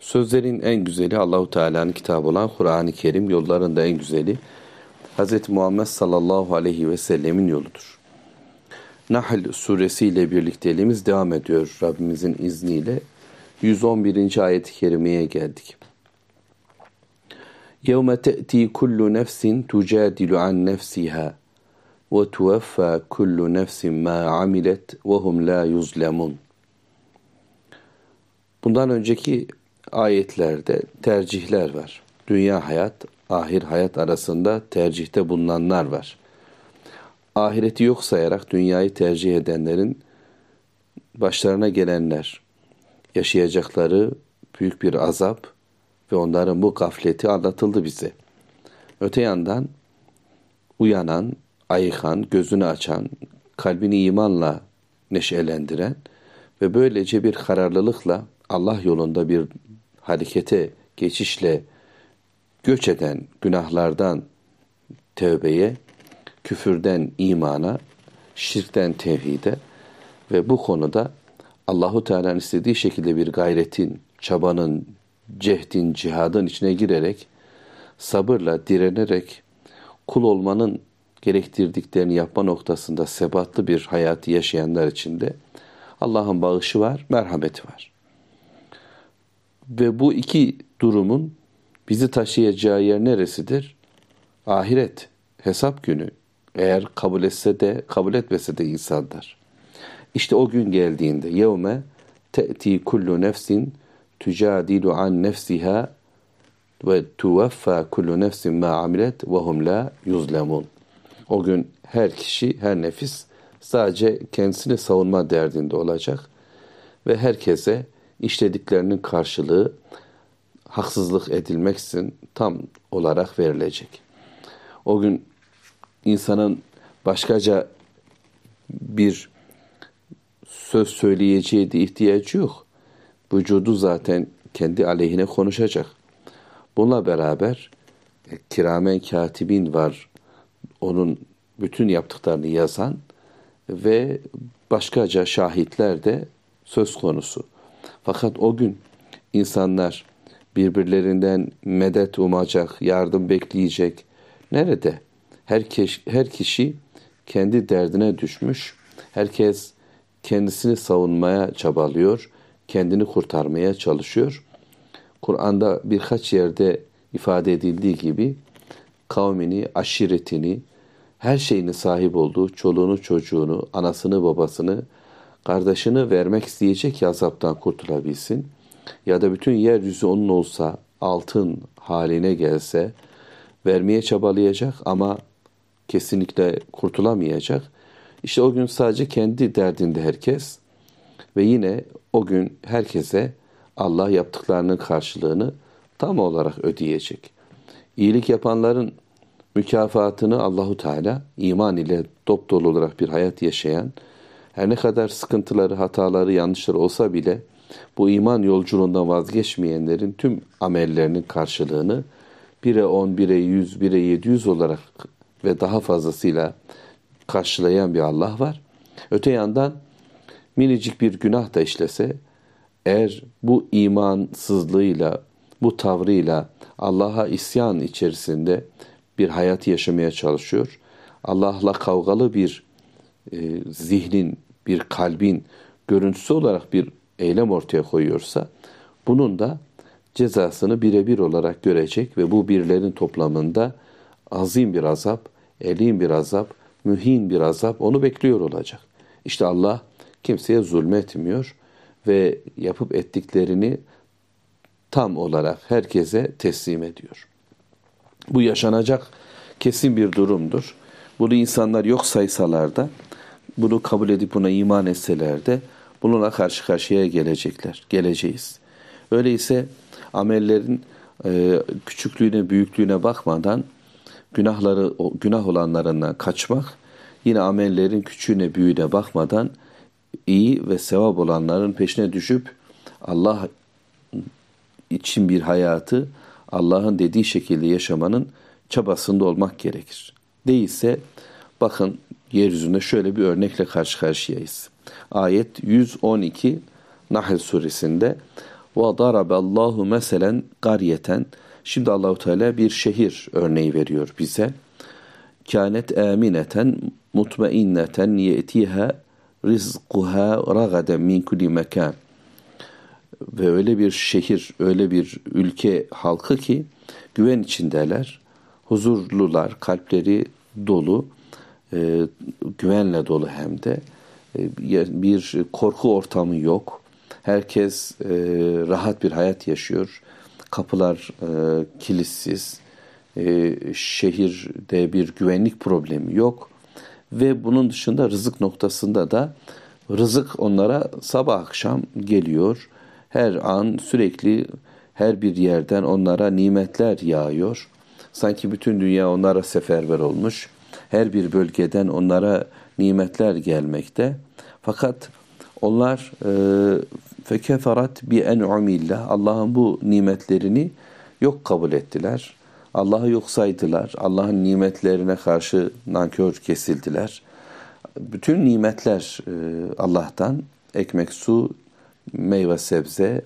Sözlerin en güzeli Allahu Teala'nın kitabı olan Kur'an-ı Kerim, yolların da en güzeli Hz. Muhammed sallallahu aleyhi ve sellemin yoludur. Nahl suresiyle birlikteliğimiz devam ediyor Rabbimizin izniyle. 111. ayet-i kerimeye geldik. يَوْمَ تَأْتِي كُلُّ نَفْسٍ تُجَادِلُ عَنْ نَفْسِهَا وَتُوَفَّى كُلُّ نَفْسٍ مَا عَمِلَتْ وَهُمْ لَا يُظْلَمُونَ Bundan önceki ayetlerde tercihler var. Dünya hayat, ahir hayat arasında tercihte bulunanlar var. Ahireti yok sayarak dünyayı tercih edenlerin başlarına gelenler, yaşayacakları büyük bir azap ve onların bu gafleti anlatıldı bize. Öte yandan uyanan, ayıkan, gözünü açan, kalbini imanla neşelendiren ve böylece bir kararlılıkla Allah yolunda bir harekete, geçişle göç eden günahlardan tövbeye, küfürden imana, şirkten tevhide ve bu konuda Allahu Teala'nın istediği şekilde bir gayretin, çabanın, cehdin, cihadın içine girerek sabırla, direnerek kul olmanın gerektirdiklerini yapma noktasında sebatlı bir hayatı yaşayanlar için de Allah'ın bağışı var, merhameti var. Ve bu iki durumun bizi taşıyacağı yer neresidir? Ahiret, hesap günü. Eğer kabul etse de, kabul etmese de insanlar. İşte o gün geldiğinde yevme te'ti kullu nefsin tücadilu an nefsiha ve tuvaffa kullu nefsin ma amilet ve hum la. O gün her kişi, her nefis sadece kendisini savunma derdinde olacak ve herkese işlediklerinin karşılığı haksızlık edilmeksin tam olarak verilecek. O gün insanın başkaca bir söz söyleyeceği de ihtiyacı yok. Vücudu zaten kendi aleyhine konuşacak. Bununla beraber e, kiramen katibin var. Onun bütün yaptıklarını yazan ve başkaca şahitler de söz konusu. Fakat o gün insanlar birbirlerinden medet umacak, yardım bekleyecek. Nerede? Herkes, her kişi kendi derdine düşmüş. Herkes kendisini savunmaya çabalıyor, kendini kurtarmaya çalışıyor. Kur'an'da birkaç yerde ifade edildiği gibi kavmini, aşiretini, her şeyini sahip olduğu çoluğunu, çocuğunu, anasını, babasını, kardeşini vermek isteyecek ki azaptan kurtulabilsin. Ya da bütün yeryüzü onun olsa, altın haline gelse, vermeye çabalayacak ama kesinlikle kurtulamayacak. İşte o gün sadece kendi derdinde herkes ve yine o gün herkese Allah yaptıklarının karşılığını tam olarak ödeyecek. İyilik yapanların mükafatını Allahu Teala iman ile dop dolu olarak bir hayat yaşayan, her ne kadar sıkıntıları, hataları, yanlışları olsa bile bu iman yolculuğundan vazgeçmeyenlerin tüm amellerinin karşılığını 1'e 10, 1'e 100, 1'e 700 olarak ve daha fazlasıyla karşılayan bir Allah var. Öte yandan minicik bir günah da işlese eğer bu imansızlığıyla, bu tavrıyla Allah'a isyan içerisinde bir hayat yaşamaya çalışıyor. Allah'la kavgalı bir e, zihnin, bir kalbin görüntüsü olarak bir eylem ortaya koyuyorsa bunun da cezasını birebir olarak görecek ve bu birlerin toplamında azim bir azap, elin bir azap, mühin bir azap onu bekliyor olacak. İşte Allah kimseye zulmetmiyor ve yapıp ettiklerini tam olarak herkese teslim ediyor. Bu yaşanacak kesin bir durumdur. Bunu insanlar yok saysalar da, bunu kabul edip buna iman etseler de bununla karşı karşıya gelecekler, geleceğiz. Öyleyse amellerin e, küçüklüğüne, büyüklüğüne bakmadan günahları günah olanlarından kaçmak, yine amellerin küçüğüne, büyüğüne bakmadan iyi ve sevap olanların peşine düşüp Allah için bir hayatı Allah'ın dediği şekilde yaşamanın çabasında olmak gerekir. Değilse bakın yeryüzünde şöyle bir örnekle karşı karşıyayız. Ayet 112 Nahl suresinde ve daraballahu meselen qaryeten şimdi Allahu Teala bir şehir örneği veriyor bize. Kânet âmineten mutmainneten yetiha rizquha ragaden min kulli mekan. Ve öyle bir şehir, öyle bir ülke halkı ki güven içindeler, huzurlular, kalpleri dolu, e, güvenle dolu hem de. E, bir korku ortamı yok. Herkes e, rahat bir hayat yaşıyor. Kapılar e, kilitsiz. E, şehirde bir güvenlik problemi yok. Ve bunun dışında rızık noktasında da rızık onlara sabah akşam geliyor. Her an sürekli her bir yerden onlara nimetler yağıyor. Sanki bütün dünya onlara seferber olmuş. Her bir bölgeden onlara nimetler gelmekte. Fakat onlar e, fekeferat bi en'umillah Allah'ın bu nimetlerini yok kabul ettiler. Allah'ı yok saydılar. Allah'ın nimetlerine karşı nankör kesildiler. Bütün nimetler e, Allah'tan ekmek, su, meyve, sebze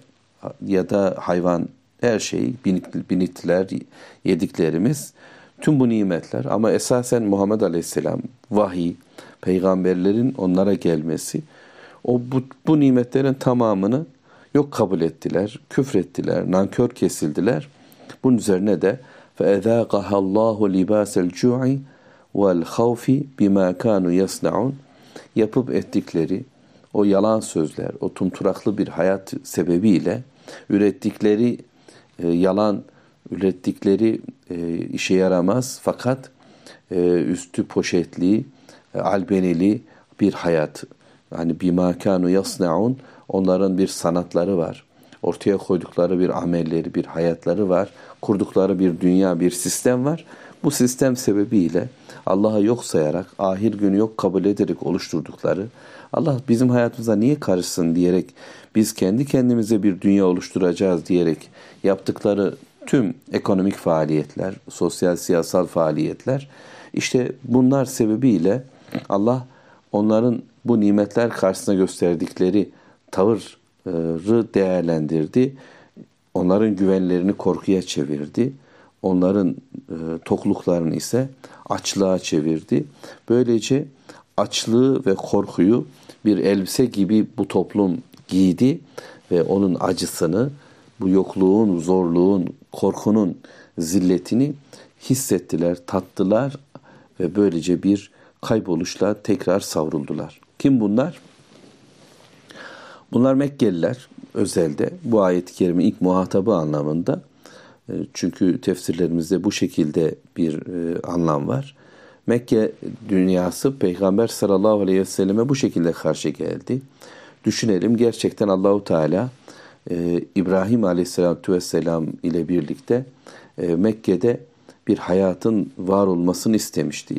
ya da hayvan her şey binittiler, yediklerimiz tüm bu nimetler ama esasen Muhammed Aleyhisselam vahiy, peygamberlerin onlara gelmesi o bu, bu nimetlerin tamamını yok kabul ettiler, küfrettiler, nankör kesildiler. Bunun üzerine de فَاَذَاقَهَا اللّٰهُ لِبَاسَ الْجُوعِ وَالْخَوْفِ بِمَا كَانُوا يَصْنَعُونَ Yapıp ettikleri o yalan sözler, o tumturaklı bir hayat sebebiyle ürettikleri e, yalan, ürettikleri e, işe yaramaz fakat e, üstü poşetli, e, albenili bir hayat. Yani bima kanu yasnaun onların bir sanatları var. Ortaya koydukları bir amelleri, bir hayatları var. Kurdukları bir dünya, bir sistem var. Bu sistem sebebiyle Allah'ı yok sayarak, ahir günü yok kabul ederek oluşturdukları, Allah bizim hayatımıza niye karışsın diyerek, biz kendi kendimize bir dünya oluşturacağız diyerek yaptıkları tüm ekonomik faaliyetler, sosyal siyasal faaliyetler, işte bunlar sebebiyle Allah onların bu nimetler karşısında gösterdikleri tavırı değerlendirdi. Onların güvenlerini korkuya çevirdi. Onların e, tokluklarını ise açlığa çevirdi. Böylece açlığı ve korkuyu bir elbise gibi bu toplum giydi ve onun acısını, bu yokluğun, zorluğun, korkunun zilletini hissettiler, tattılar ve böylece bir kayboluşla tekrar savruldular. Kim bunlar? Bunlar Mekkeliler özelde bu ayet-i kerime ilk muhatabı anlamında. E, çünkü tefsirlerimizde bu şekilde bir e, anlam var. Mekke dünyası Peygamber sallallahu aleyhi ve selleme bu şekilde karşı geldi. Düşünelim gerçekten Allahu Teala e, İbrahim aleyhissalatu vesselam ile birlikte Mekke'de bir hayatın var olmasını istemişti.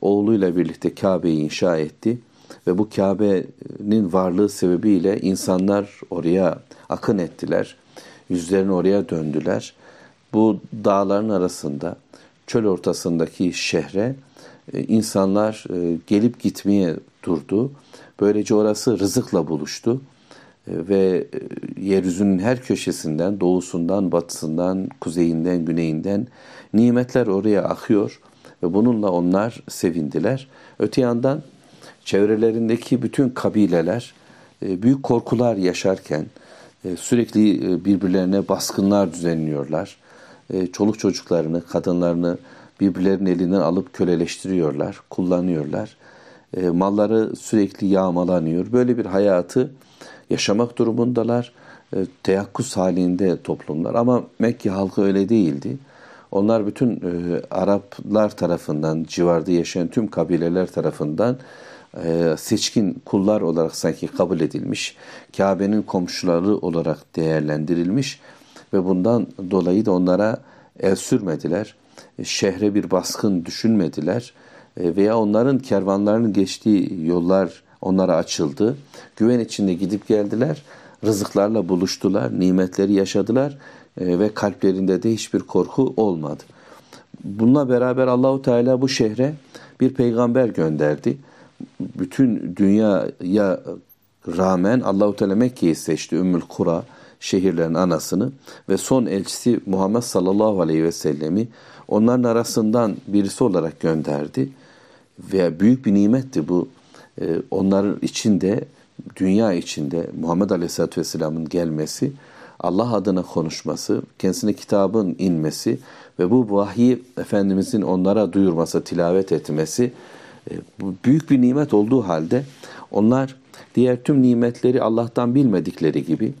Oğluyla birlikte Kabe'yi inşa etti ve bu Kabe'nin varlığı sebebiyle insanlar oraya akın ettiler. Yüzlerini oraya döndüler. Bu dağların arasında çöl ortasındaki şehre e, insanlar e, gelip gitmeye durdu. Böylece orası rızıkla buluştu e, ve yeryüzünün her köşesinden, doğusundan, batısından, kuzeyinden, güneyinden nimetler oraya akıyor ve bununla onlar sevindiler. Öte yandan çevrelerindeki bütün kabileler e, büyük korkular yaşarken e, sürekli e, birbirlerine baskınlar düzenliyorlar. Çoluk çocuklarını, kadınlarını birbirlerinin elinden alıp köleleştiriyorlar, kullanıyorlar. Malları sürekli yağmalanıyor. Böyle bir hayatı yaşamak durumundalar. Teyakkuz halinde toplumlar ama Mekke halkı öyle değildi. Onlar bütün Araplar tarafından, civarda yaşayan tüm kabileler tarafından seçkin kullar olarak sanki kabul edilmiş, Kabe'nin komşuları olarak değerlendirilmiş ve bundan dolayı da onlara el sürmediler. E, şehre bir baskın düşünmediler e, veya onların kervanlarının geçtiği yollar onlara açıldı. Güven içinde gidip geldiler, rızıklarla buluştular, nimetleri yaşadılar. e, ve kalplerinde de hiçbir korku olmadı. Bununla beraber Allahu Teala bu şehre bir peygamber gönderdi. Bütün dünyaya rağmen Allahu Teala Mekke'yi seçti. Ümmül Kura şehirlerin anasını ve son elçisi Muhammed sallallahu aleyhi ve sellemi onların arasından birisi olarak gönderdi. Ve büyük bir nimetti bu. Ee, onların içinde, dünya içinde Muhammed aleyhisselatü vesselamın gelmesi, Allah adına konuşması, kendisine kitabın inmesi ve bu vahyi Efendimizin onlara duyurması, tilavet etmesi büyük bir nimet olduğu halde onlar diğer tüm nimetleri Allah'tan bilmedikleri gibi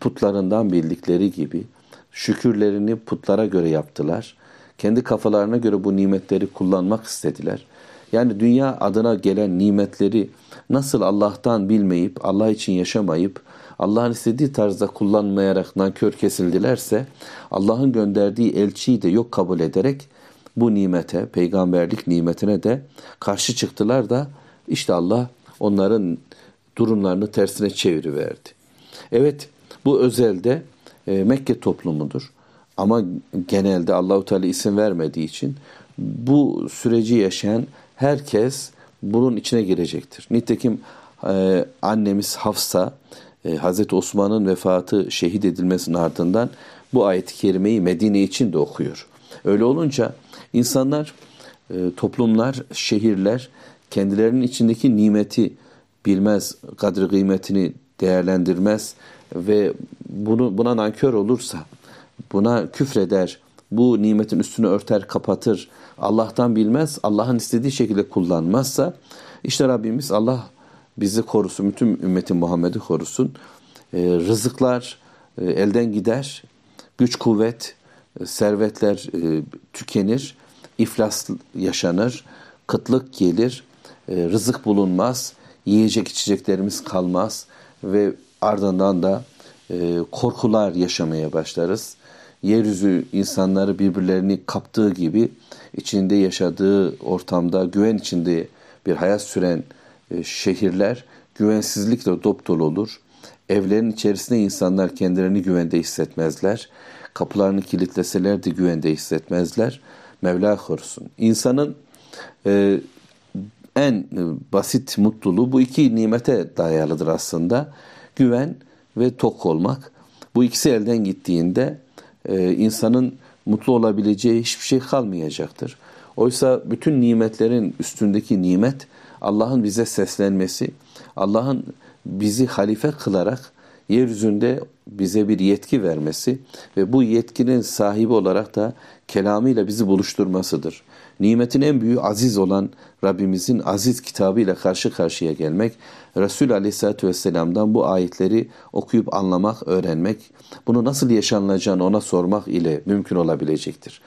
putlarından bildikleri gibi şükürlerini putlara göre yaptılar. Kendi kafalarına göre bu nimetleri kullanmak istediler. Yani dünya adına gelen nimetleri nasıl Allah'tan bilmeyip, Allah için yaşamayıp, Allah'ın istediği tarzda kullanmayarak nankör kesildilerse, Allah'ın gönderdiği elçiyi de yok kabul ederek bu nimete, peygamberlik nimetine de karşı çıktılar da işte Allah onların durumlarını tersine çeviriverdi. Evet, bu özelde e, Mekke toplumudur. Ama genelde Allahu Teala isim vermediği için bu süreci yaşayan herkes bunun içine girecektir. Nitekim e, annemiz Hafsa e, Hazreti Osman'ın vefatı şehit edilmesinin ardından bu ayet-i kerimeyi Medine için de okuyor. Öyle olunca insanlar, e, toplumlar, şehirler kendilerinin içindeki nimeti bilmez, kadri kıymetini değerlendirmez ve bunu buna nankör olursa, buna küfreder, bu nimetin üstünü örter, kapatır, Allah'tan bilmez, Allah'ın istediği şekilde kullanmazsa, işte Rabbimiz Allah bizi korusun, bütün ümmetin Muhammed'i korusun. E, rızıklar e, elden gider, güç kuvvet, servetler e, tükenir, iflas yaşanır, kıtlık gelir, e, rızık bulunmaz, yiyecek içeceklerimiz kalmaz ve ardından da e, korkular yaşamaya başlarız. Yeryüzü insanları birbirlerini kaptığı gibi içinde yaşadığı ortamda güven içinde bir hayat süren şehirler güvensizlikle dop dolu olur. Evlerin içerisinde insanlar kendilerini güvende hissetmezler. Kapılarını kilitleseler de güvende hissetmezler. Mevla korusun. İnsanın e, en e, basit mutluluğu bu iki nimete dayalıdır aslında. Güven ve tok olmak. Bu ikisi elden gittiğinde e, insanın mutlu olabileceği hiçbir şey kalmayacaktır. Oysa bütün nimetlerin üstündeki nimet Allah'ın bize seslenmesi, Allah'ın bizi halife kılarak yeryüzünde bize bir yetki vermesi ve bu yetkinin sahibi olarak da kelamıyla bizi buluşturmasıdır. Nimetin en büyüğü aziz olan Rabbimizin aziz kitabıyla karşı karşıya gelmek, Resul Aleyhisselatü Vesselam'dan bu ayetleri okuyup anlamak, öğrenmek, bunu nasıl yaşanılacağını ona sormak ile mümkün olabilecektir.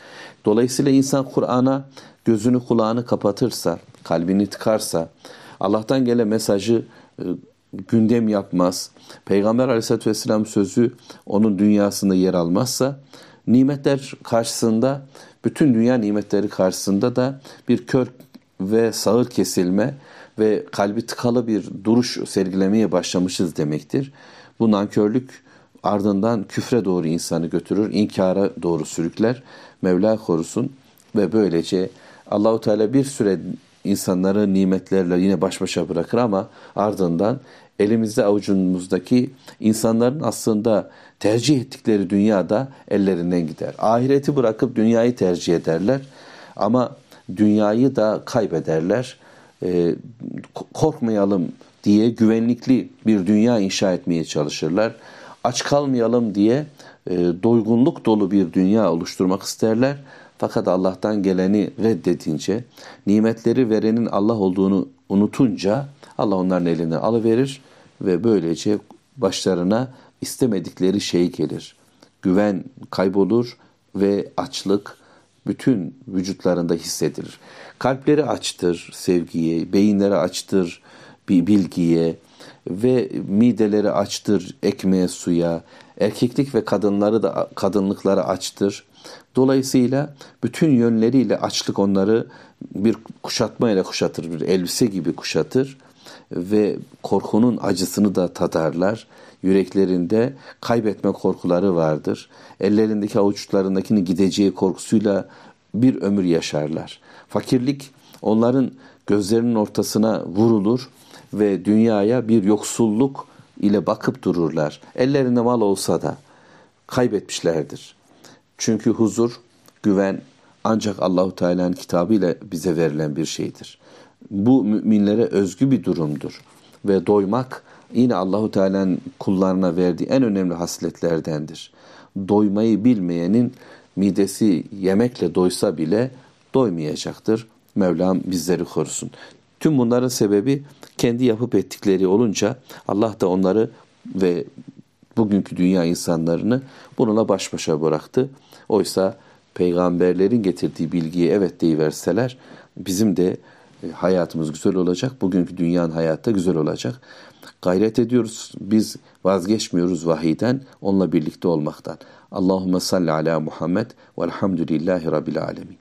Dolayısıyla insan Kur'an'a gözünü kulağını kapatırsa, kalbini tıkarsa, Allah'tan gelen mesajı e, gündem yapmaz, Peygamber Aleyhisselatü Vesselam sözü onun dünyasında yer almazsa, nimetler karşısında, bütün dünya nimetleri karşısında da bir kör ve sağır kesilme ve kalbi tıkalı bir duruş sergilemeye başlamışız demektir. Bu nankörlük ardından küfre doğru insanı götürür, inkara doğru sürükler. Mevla korusun ve böylece Allahu Teala bir süre insanları nimetlerle yine baş başa bırakır ama ardından elimizde avucumuzdaki insanların aslında tercih ettikleri dünyada ellerinden gider. Ahireti bırakıp dünyayı tercih ederler ama dünyayı da kaybederler. E, korkmayalım diye güvenlikli bir dünya inşa etmeye çalışırlar. Aç kalmayalım diye e, doygunluk dolu bir dünya oluşturmak isterler. Fakat Allah'tan geleni reddedince, nimetleri verenin Allah olduğunu unutunca Allah onların elinden alıverir ve böylece başlarına istemedikleri şey gelir. Güven kaybolur ve açlık bütün vücutlarında hissedilir. Kalpleri açtır sevgiye, beyinleri açtır bir bilgiye ve mideleri açtır ekmeğe, suya, erkeklik ve kadınları da kadınlıkları açtır. Dolayısıyla bütün yönleriyle açlık onları bir kuşatmayla kuşatır, bir elbise gibi kuşatır ve korkunun acısını da tadarlar. Yüreklerinde kaybetme korkuları vardır. Ellerindeki avuçlarındakini gideceği korkusuyla bir ömür yaşarlar. Fakirlik onların gözlerinin ortasına vurulur ve dünyaya bir yoksulluk ile bakıp dururlar. Ellerinde mal olsa da kaybetmişlerdir. Çünkü huzur, güven ancak Allahu Teala'nın kitabı ile bize verilen bir şeydir. Bu müminlere özgü bir durumdur ve doymak yine Allahu Teala'nın kullarına verdiği en önemli hasletlerdendir. Doymayı bilmeyenin midesi yemekle doysa bile doymayacaktır. Mevlam bizleri korusun. Tüm bunların sebebi kendi yapıp ettikleri olunca Allah da onları ve bugünkü dünya insanlarını bununla baş başa bıraktı. Oysa peygamberlerin getirdiği bilgiyi evet deyiverseler bizim de e, hayatımız güzel olacak. Bugünkü dünyanın hayatta güzel olacak. Gayret ediyoruz. Biz vazgeçmiyoruz vahiyden, onunla birlikte olmaktan. Allahümme salli ala Muhammed velhamdülillahi rabbil alemin.